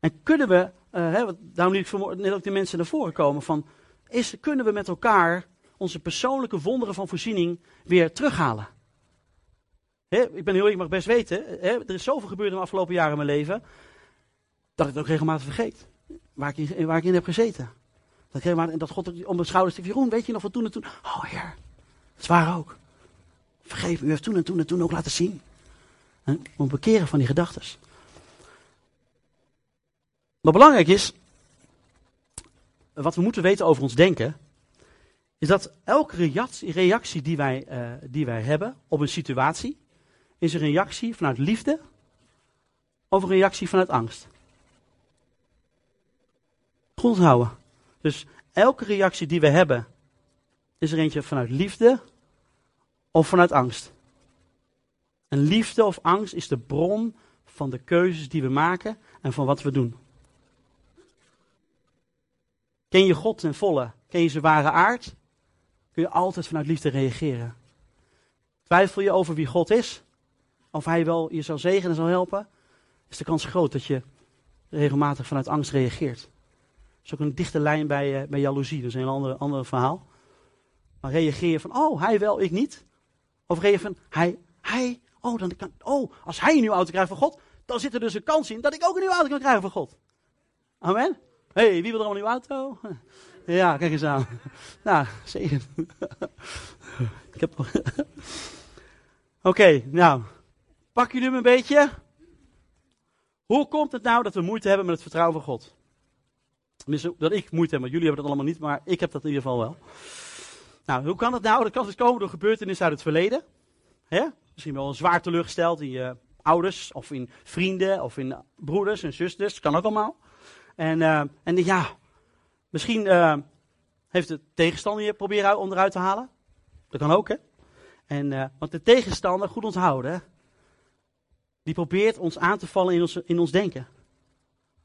En kunnen we, uh, hè, daarom liet ik net ook de mensen naar voren komen, van, is, kunnen we met elkaar onze persoonlijke wonderen van voorziening weer terughalen? ik ben heel, ik mag best weten, er is zoveel gebeurd in de afgelopen jaren in mijn leven, dat ik het ook regelmatig vergeet. Waar ik in, waar ik in heb gezeten. Dat en dat God om de schouders stikt, Jeroen, weet je nog wat toen en toen? Oh heer, dat is waar ook. Vergeef u heeft toen en toen en toen ook laten zien. En om bekeren van die gedachten. Wat belangrijk is, wat we moeten weten over ons denken, is dat elke reactie, die, wij, uh, die wij hebben op een situatie, is een reactie vanuit liefde of een reactie vanuit angst. Goed houden. Dus elke reactie die we hebben, is er eentje vanuit liefde of vanuit angst. En liefde of angst is de bron van de keuzes die we maken en van wat we doen. Ken je God ten volle? Ken je zijn ware aard? Kun je altijd vanuit liefde reageren. Twijfel je over wie God is? Of hij wel je zal zegenen en zal helpen? Is de kans groot dat je regelmatig vanuit angst reageert. Dat is ook een dichte lijn bij, uh, bij jaloezie. Dat is een heel ander, verhaal. Maar reageer je van, oh, hij wel, ik niet. Of reageer van, hij, hij, oh, dan kan, oh, als hij een nieuwe auto krijgt van God, dan zit er dus een kans in dat ik ook een nieuwe auto kan krijgen van God. Amen hey, wie wil er allemaal een nieuwe auto? Ja, kijk eens aan. Nou, zegen. Ik heb... Oké, nou. Pak jullie hem een beetje? Hoe komt het nou dat we moeite hebben met het vertrouwen van God? Dat ik moeite heb, maar jullie hebben dat allemaal niet, maar ik heb dat in ieder geval wel. Nou, hoe kan het nou? Dat kan dus komen door gebeurtenissen uit het verleden. Hè? Misschien wel zwaar teleurgesteld in je ouders, of in vrienden, of in broeders en zusters. Kan ook allemaal. En, uh, en ja, misschien uh, heeft de tegenstander je proberen onderuit te halen. Dat kan ook, hè. En, uh, want de tegenstander, goed onthouden, die probeert ons aan te vallen in ons, in ons denken.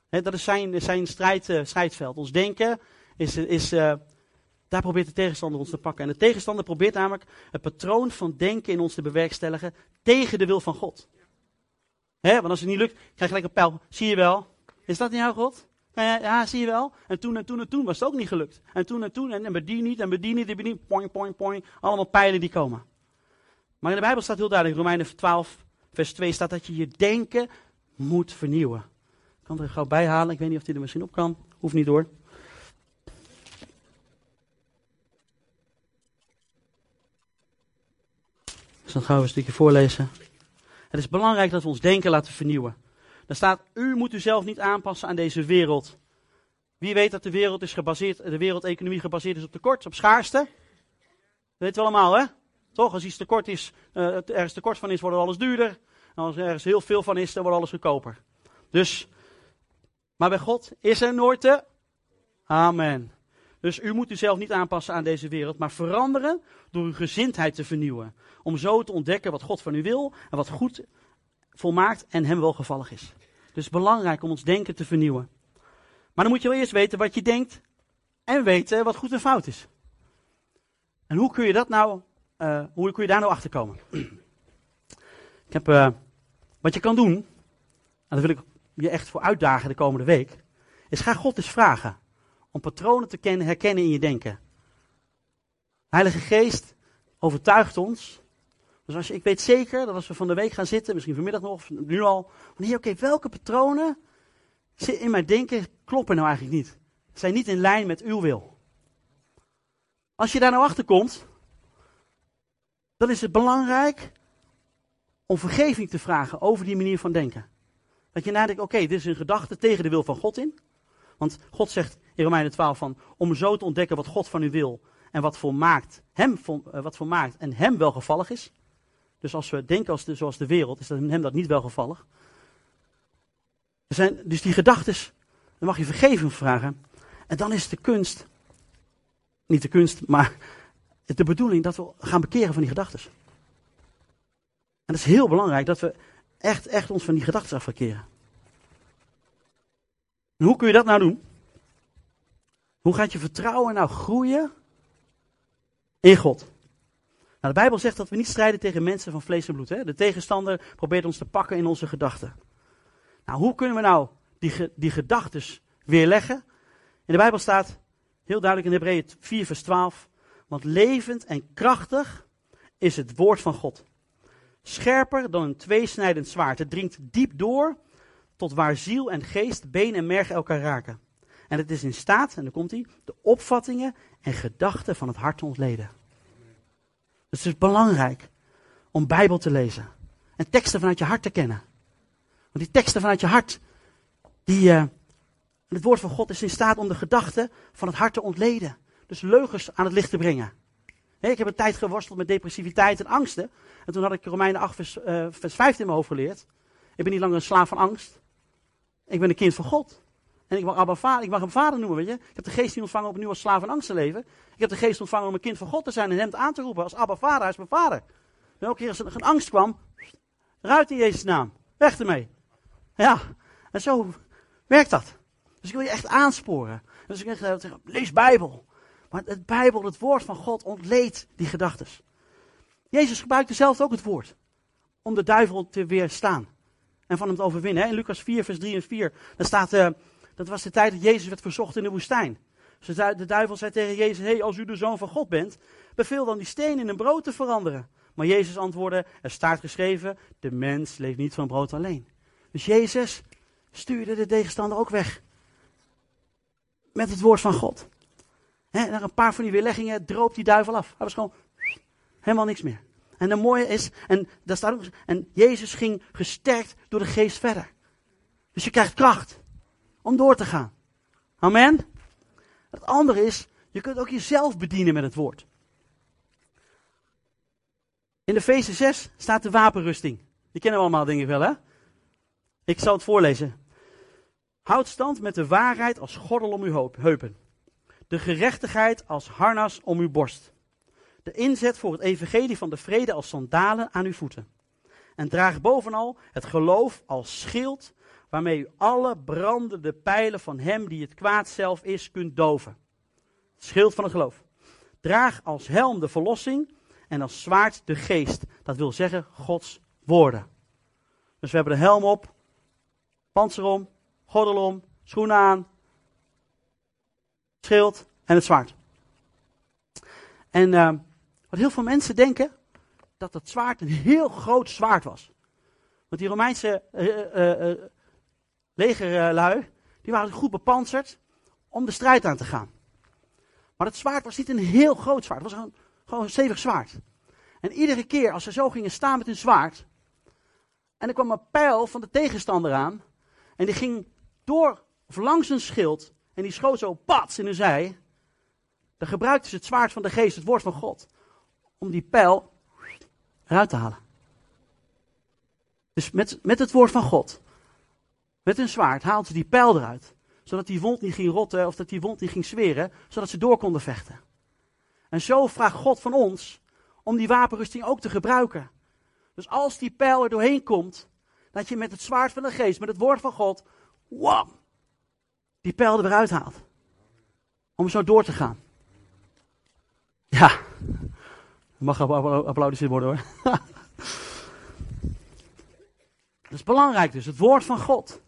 Dat is zijn, zijn strijd, strijdveld. Ons denken is, is Daar probeert de tegenstander ons te pakken. En de tegenstander probeert namelijk het patroon van denken in ons te bewerkstelligen tegen de wil van God. Hè, want als het niet lukt, krijg je gelijk een pijl. Zie je wel? Is dat niet jouw God? Ja, ja, zie je wel? En toen en toen en toen was het ook niet gelukt. En toen en toen, en, en bij die niet, en bij die niet, en bij die poing, poing. Allemaal pijlen die komen. Maar in de Bijbel staat heel duidelijk, Romeinen 12, vers 2 staat dat je je denken moet vernieuwen. Ik kan er gauw bij halen. Ik weet niet of die er misschien op kan. Hoeft niet door. Dus dan gaan we een stukje voorlezen. Het is belangrijk dat we ons denken laten vernieuwen. Daar staat, u moet uzelf niet aanpassen aan deze wereld. Wie weet dat de wereld is gebaseerd, de wereldeconomie gebaseerd is op tekort, op schaarste? Dat weten we allemaal, hè? Toch? Als iets tekort is, uh, ergens tekort van is, wordt alles duurder. Als er ergens heel veel van is, dan wordt alles goedkoper. Dus, maar bij God is er nooit te. Amen. Dus u moet uzelf niet aanpassen aan deze wereld, maar veranderen door uw gezindheid te vernieuwen. Om zo te ontdekken wat God van u wil en wat goed, volmaakt en hem welgevallig is. Dus belangrijk om ons denken te vernieuwen. Maar dan moet je wel eerst weten wat je denkt en weten wat goed en fout is. En hoe kun je dat nou, uh, hoe kun je daar nou achter komen? ik heb, uh, wat je kan doen, en daar wil ik je echt voor uitdagen de komende week, is ga God eens vragen om patronen te kennen, herkennen in je denken. Heilige Geest overtuigt ons. Dus als je, ik weet zeker dat als we van de week gaan zitten, misschien vanmiddag nog, of nu al, oké, welke patronen in mijn denken kloppen nou eigenlijk niet? Zijn niet in lijn met uw wil. Als je daar nou achter komt, dan is het belangrijk om vergeving te vragen over die manier van denken. Dat je nadenkt, oké, dit is een gedachte tegen de wil van God in. Want God zegt in Romeinen 12 van, om zo te ontdekken wat God van u wil en wat volmaakt, hem, eh, wat volmaakt en hem welgevallig is. Dus als we denken als zoals de wereld, is dat hem dat niet welgevallig. Er zijn dus die gedachten, dan mag je vergeving vragen. En dan is de kunst, niet de kunst, maar de bedoeling dat we gaan bekeren van die gedachten. En dat is heel belangrijk dat we echt, echt ons van die gedachten afverkeren. En hoe kun je dat nou doen? Hoe gaat je vertrouwen nou groeien in God? Nou, de Bijbel zegt dat we niet strijden tegen mensen van vlees en bloed. Hè? De tegenstander probeert ons te pakken in onze gedachten. Nou, hoe kunnen we nou die, die gedachten weerleggen? In de Bijbel staat heel duidelijk in Hebreeën 4 vers 12. Want levend en krachtig is het woord van God. Scherper dan een tweesnijdend zwaard. Het dringt diep door tot waar ziel en geest, been en merg elkaar raken. En het is in staat, en dan komt hij, de opvattingen en gedachten van het hart te ontleden. Het is belangrijk om Bijbel te lezen. En teksten vanuit je hart te kennen. Want die teksten vanuit je hart, die, uh, het woord van God is in staat om de gedachten van het hart te ontleden. Dus leugens aan het licht te brengen. ik heb een tijd geworsteld met depressiviteit en angsten. En toen had ik Romeinen 8 vers, uh, vers 15 in mijn hoofd geleerd. Ik ben niet langer een slaaf van angst. Ik ben een kind van God. En ik mag Abba vader, ik mag hem vader noemen, weet je. Ik heb de geest niet ontvangen om opnieuw als slaaf en angst te leven. Ik heb de geest ontvangen om een kind van God te zijn en hem aan te roepen als Abba vader, hij is mijn vader. En elke keer als er een angst kwam, eruit in Jezus' naam. Weg ermee. Ja, en zo werkt dat. Dus ik wil je echt aansporen. Dus ik zeg, lees Bijbel. Maar het Bijbel, het woord van God, ontleedt die gedachten. Jezus gebruikte zelf ook het woord. Om de duivel te weerstaan. En van hem te overwinnen. In Lucas 4, vers 3 en 4. Daar staat, uh, dat was de tijd dat Jezus werd verzocht in de woestijn. De duivel zei tegen Jezus, hey, als u de zoon van God bent, beveel dan die steen in een brood te veranderen. Maar Jezus antwoordde, er staat geschreven, de mens leeft niet van brood alleen. Dus Jezus stuurde de tegenstander ook weg. Met het woord van God. En na een paar van die weerleggingen droop die duivel af. Hij was gewoon helemaal niks meer. En het mooie is, en daar staat ook, en Jezus ging gesterkt door de geest verder. Dus je krijgt kracht om door te gaan. Amen. Het andere is, je kunt ook jezelf bedienen met het woord. In de Efeze 6 staat de wapenrusting. Die kennen we allemaal, ik wel, hè? Ik zal het voorlezen. Houd stand met de waarheid als gordel om uw heupen. De gerechtigheid als harnas om uw borst. De inzet voor het evangelie van de vrede als sandalen aan uw voeten. En draag bovenal het geloof als schild waarmee u alle brandende pijlen van hem die het kwaad zelf is kunt doven. Het schild van het geloof. Draag als helm de verlossing en als zwaard de geest. Dat wil zeggen Gods woorden. Dus we hebben de helm op, panzer om, gordel om, schoenen aan, schild en het zwaard. En uh, wat heel veel mensen denken, dat het zwaard een heel groot zwaard was. Want die Romeinse uh, uh, legerlui, die waren goed bepanserd om de strijd aan te gaan. Maar het zwaard was niet een heel groot zwaard, het was gewoon, gewoon een stevig zwaard. En iedere keer als ze zo gingen staan met hun zwaard, en er kwam een pijl van de tegenstander aan, en die ging door of langs een schild, en die schoot zo pats in hun zij, dan gebruikten ze het zwaard van de geest, het woord van God, om die pijl eruit te halen. Dus met, met het woord van God, met een zwaard, haalden ze die pijl eruit. Zodat die wond niet ging rotten of dat die wond niet ging zweren, zodat ze door konden vechten. En zo vraagt God van ons om die wapenrusting ook te gebruiken. Dus als die pijl er doorheen komt, dat je met het zwaard van de geest, met het woord van God, wam, die pijl er weer uithaalt. Om zo door te gaan. Ja, mag applaudisseerd worden hoor. Dat is belangrijk dus, het woord van God.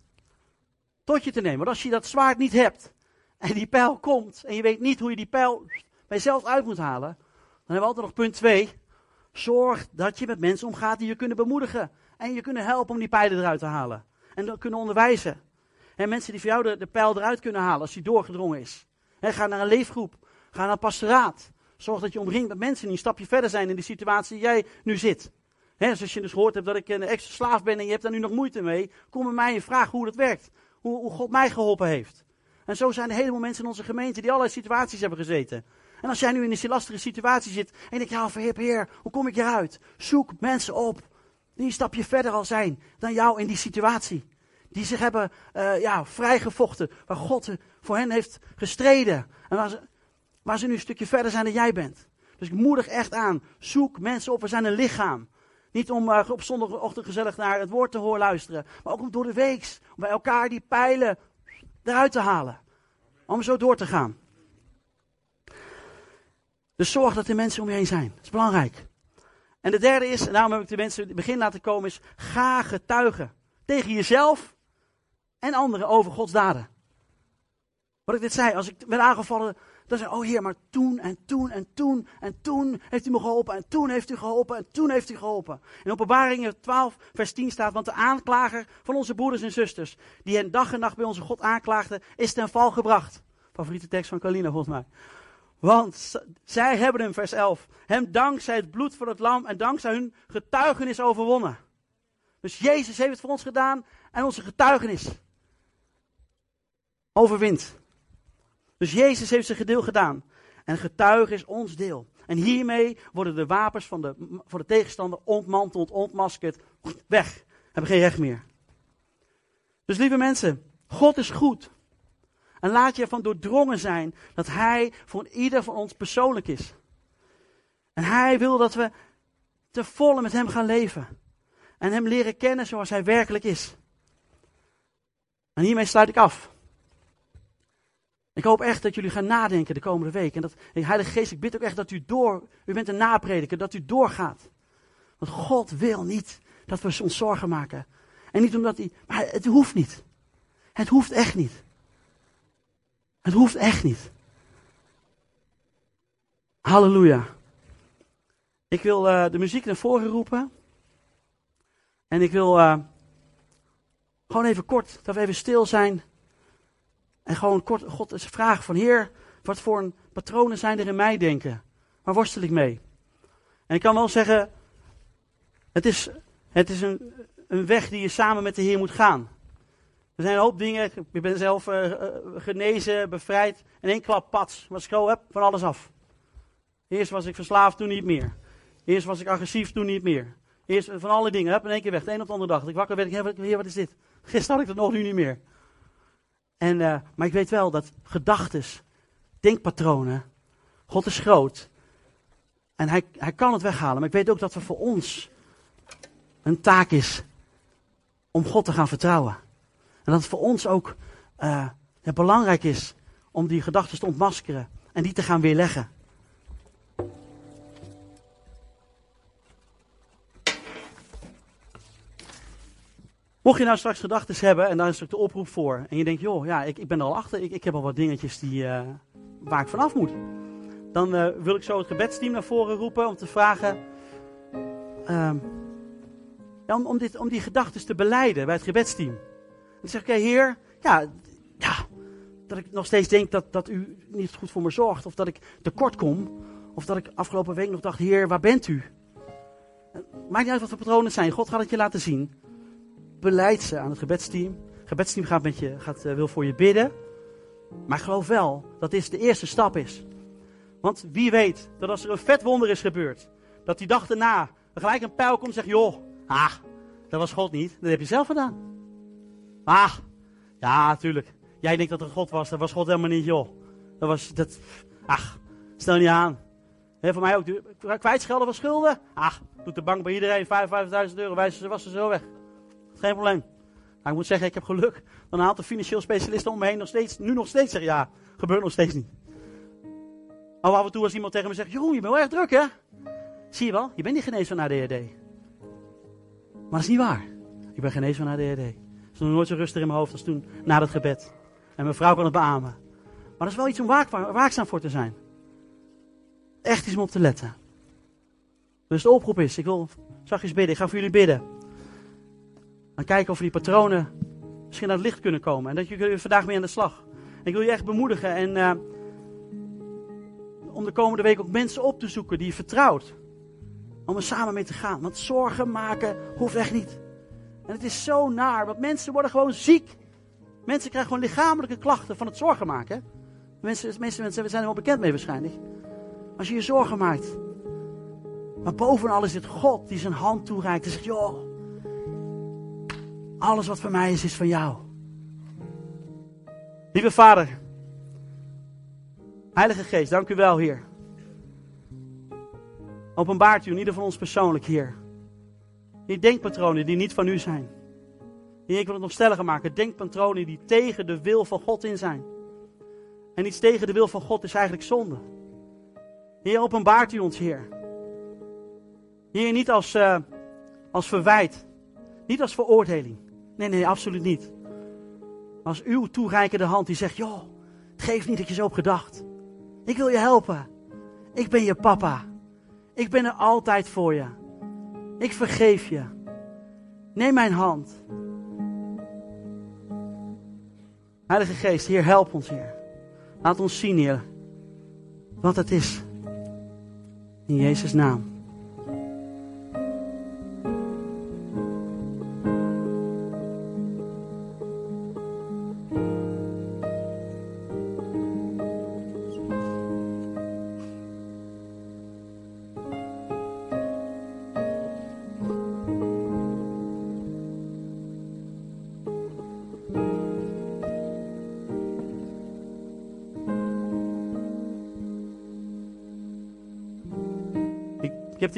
Tot je te nemen. Want als je dat zwaard niet hebt en die pijl komt en je weet niet hoe je die pijl bij jezelf uit moet halen, dan hebben we altijd nog punt 2. Zorg dat je met mensen omgaat die je kunnen bemoedigen en je kunnen helpen om die pijlen eruit te halen. En dan kunnen onderwijzen. En mensen die voor jou de, pijl eruit kunnen halen als die doorgedrongen is. En ga naar een leefgroep. Ga naar een pastoraat. Zorg dat je omringt met mensen die een stapje verder zijn in de situatie die jij nu zit. He, als je dus gehoord hebt dat ik een extra slaaf ben en je hebt daar nu nog moeite mee, kom bij mij en vraag hoe dat werkt. Hoe, hoe God mij geholpen heeft. En zo zijn er helemaal mensen in onze gemeente die allerlei situaties hebben gezeten. En als jij nu in een lastige situatie zit en denkt, ja, verhip Heer, hoe kom ik hieruit? Zoek mensen op die een stapje verder al zijn dan jou in die situatie. Die zich hebben uh, ja, vrijgevochten, waar God voor hen heeft gestreden. En waar ze, waar ze nu een stukje verder zijn dan jij bent. Dus ik moedig echt aan, zoek mensen op, we zijn een lichaam. Niet om uh, op zondagochtend gezellig naar het woord te horen luisteren. Maar ook om door de weeks. Om bij elkaar die pijlen eruit te halen. Om zo door te gaan. Dus zorg dat er mensen om je heen zijn. Dat is belangrijk. En de derde is, en daarom heb ik de mensen het begin laten komen, is ga getuigen. Tegen jezelf en anderen over Gods daden. Wat ik dit zei, als ik werd aangevallen dan zei oh heer, maar toen en toen en toen en toen heeft u me geholpen en toen heeft u geholpen en toen heeft u geholpen. In openbaringen 12 vers 10 staat, want de aanklager van onze broeders en zusters, die hen dag en nacht bij onze God aanklaagden, is ten val gebracht. Favoriete tekst van Kalina volgens mij. Want zij hebben hem, vers 11, hem dankzij het bloed van het lam en dankzij hun getuigenis overwonnen. Dus Jezus heeft het voor ons gedaan en onze getuigenis overwint. Dus Jezus heeft zijn gedeel gedaan. En getuige is ons deel. En hiermee worden de wapens van de, van de tegenstander ontmanteld, ontmaskerd, weg. Hebben geen recht meer. Dus lieve mensen, God is goed. En laat je ervan doordrongen zijn dat Hij voor ieder van ons persoonlijk is. En Hij wil dat we te volle met Hem gaan leven. En Hem leren kennen zoals Hij werkelijk is. En hiermee sluit ik af. Ik hoop echt dat jullie gaan nadenken de komende week. En dat, Heilige Geest, ik bid ook echt dat u door, u bent een naprediker, dat u doorgaat. Want God wil niet dat we ons zorgen maken. En niet omdat hij, maar het hoeft niet. Het hoeft echt niet. Het hoeft echt niet. Halleluja. Ik wil uh, de muziek naar voren roepen. En ik wil uh, gewoon even kort, dat we even stil zijn en gewoon kort God eens vragen van Heer, wat voor een patronen zijn er in mij denken? Waar worstel ik mee? En ik kan wel zeggen, het is, het is een, een weg die je samen met de Heer moet gaan. Er zijn een hoop dingen, ik ben zelf uh, genezen, bevrijd. In één klap, pats, was ik heb, van alles af. Eerst was ik verslaafd, toen niet meer. Eerst was ik agressief, toen niet meer. Eerst van alle dingen, heb in één keer weg, de een op de andere dag. Ik wakker werd, ik, heer, wat is dit? Gisteren had ik het nog, nu niet meer. En, uh, maar ik weet wel dat gedachten, denkpatronen, God is groot. En hij, hij kan het weghalen. Maar ik weet ook dat er voor ons een taak is om God te gaan vertrouwen. En dat het voor ons ook uh, belangrijk is om die gedachten te ontmaskeren en die te gaan weerleggen. Mocht je nou straks gedachten hebben en daar is ook de oproep voor. En je denkt, joh, ja, ik, ik ben er al achter. Ik, ik heb al wat dingetjes die, uh, waar ik vanaf moet. Dan uh, wil ik zo het gebedsteam naar voren roepen om te vragen. Ja, om, om, dit, om die gedachten te beleiden bij het gebedsteam. Dan zeg ik, heer, ja, ja, dat ik nog steeds denk dat, dat u niet goed voor me zorgt. Of dat ik tekort kom. Of dat ik afgelopen week nog dacht, heer, waar bent u? Maakt niet uit wat de patronen zijn. God gaat het je laten zien. Beleid ze aan het gebedsteam. Het gebedsteam gaat met je, gaat, uh, wil voor je bidden. Maar geloof wel dat dit de eerste stap is. Want wie weet dat als er een vet wonder is gebeurd. Dat die dag daarna er gelijk een pijl komt en zegt, joh, ah, dat was God niet. Dat heb je zelf gedaan. Ah, ja, natuurlijk. Jij denkt dat er God was. Dat was God helemaal niet, joh. Dat was, dat, ach, stel niet aan. He, voor mij ook, kwijtschelden van schulden. Ach, doet de bank bij iedereen 55.000 euro, wijzen ze was er zo weg. Geen probleem. Nou, ik moet zeggen, ik heb geluk. Dan een aantal financieel specialisten om me heen nog steeds, nu nog steeds zeggen, ja, gebeurt nog steeds niet. Maar af en toe als iemand tegen me zegt, Jeroen, je bent wel erg druk, hè? Zie je wel, je bent niet genezen van ADHD. Maar dat is niet waar. Ik ben genezen van ADHD. Er is nooit zo rustig in mijn hoofd als toen, na het gebed. En mijn vrouw kan het beamen. Maar dat is wel iets om waakzaam voor te zijn. Echt iets om op te letten. Dus de oproep is, ik wil zachtjes bidden, ik ga voor jullie bidden. Dan kijken of we die patronen misschien aan het licht kunnen komen. En dat jullie vandaag mee aan de slag. ik wil je echt bemoedigen en uh, om de komende week ook mensen op te zoeken die je vertrouwt. Om er samen mee te gaan. Want zorgen maken hoeft echt niet. En het is zo naar, want mensen worden gewoon ziek. Mensen krijgen gewoon lichamelijke klachten van het zorgen maken. Mensen, meeste mensen zijn er wel bekend mee waarschijnlijk. Als je je zorgen maakt. Maar bovenal is het God die zijn hand toereikt en zegt: Joh, alles wat van mij is, is van jou. Lieve Vader, Heilige Geest, dank u wel, Heer. Openbaart u in ieder van ons persoonlijk, Heer. Die denkpatronen die niet van u zijn. Heer, ik wil het nog stelliger maken. Denkpatronen die tegen de wil van God in zijn. En iets tegen de wil van God is eigenlijk zonde. Heer, openbaart u ons, Heer. Heer, niet als, uh, als verwijt. Niet als veroordeling. Nee, nee, absoluut niet. Als uw toereikende hand die zegt, joh, het geeft niet dat je zo hebt gedacht. Ik wil je helpen. Ik ben je papa. Ik ben er altijd voor je. Ik vergeef je. Neem mijn hand. Heilige Geest, Heer, help ons, Heer. Laat ons zien, Heer, wat het is. In Jezus' naam.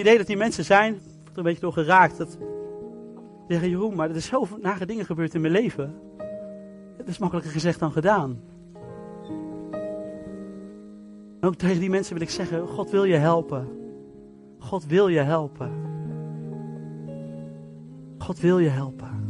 Idee dat die mensen zijn, er een beetje door geraakt. Dat zeggen, Jeroen, maar er is zoveel nare dingen gebeurd in mijn leven. Het is makkelijker gezegd dan gedaan. Ook tegen die mensen wil ik zeggen, God wil je helpen. God wil je helpen. God wil je helpen.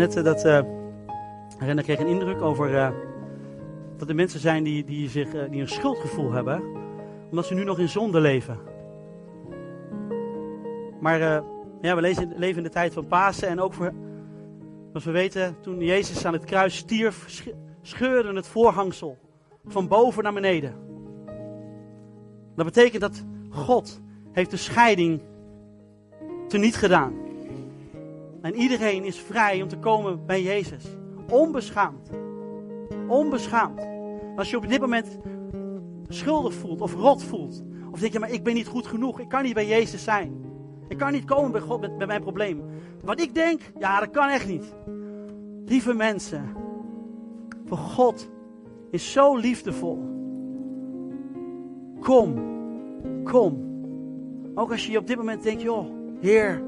Net dat. Uh, Renner kreeg een indruk over. Uh, dat er mensen zijn die, die, zich, die een schuldgevoel hebben. Omdat ze nu nog in zonde leven. Maar ja, we leven, leven in de tijd van Pasen. En ook voor. Zoals we weten, toen Jezus aan het kruis stierf. scheurde het voorhangsel. Van boven naar beneden. Dat betekent dat God heeft de scheiding teniet gedaan. En iedereen is vrij om te komen bij Jezus. Onbeschaamd. Onbeschaamd. Als je op dit moment schuldig voelt of rot voelt. Of denk je, maar ik ben niet goed genoeg. Ik kan niet bij Jezus zijn. Ik kan niet komen bij God met, mijn probleem. Wat ik denk, ja, dat kan echt niet. Lieve mensen, voor God is zo liefdevol. Kom, kom. Ook als je op dit moment denkt, joh, Heer,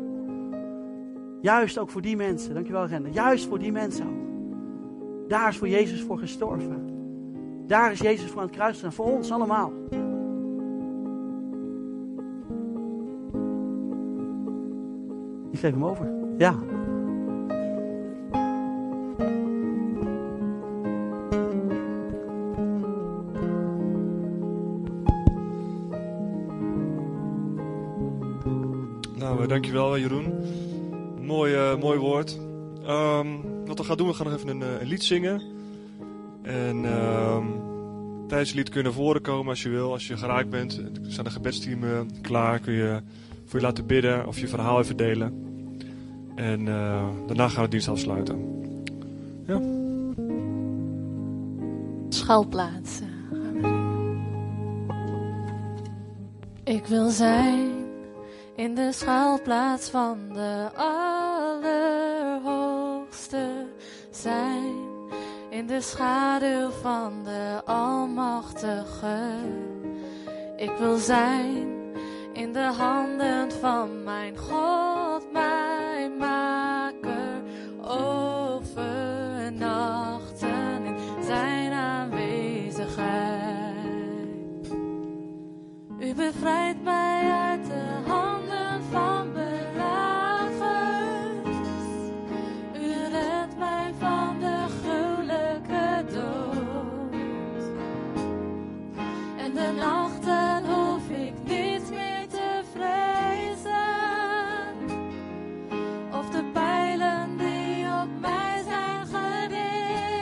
juist ook voor die mensen, dankjewel Rende, juist voor die mensen ook. Daar is voor Jezus voor gestorven. Daar is Jezus voor aan het kruis voor ons allemaal. Ik geef hem over. Ja. Nou, eh, dankjewel Jeroen. Mooi, eh, mooi woord. Ehm, wat we gaan doen, we gaan nog even een, eh, een lied zingen. En ehm, tijdens het lied kun je voren komen als je wil. Als je geraakt bent, zijn de gebedsteam klaar. Kun je voor je laten bidden of je verhaal even delen. En daarna gaan we de dienst afsluiten. Ja. Schuilplaats. Ik wil zijn in de schuilplaats van de zijn in de schaduw van de Almachtige. Ik wil zijn in de handen van mijn God, mijn Maker. Overnachten in zijn aanwezigheid. U bevrijdt mij.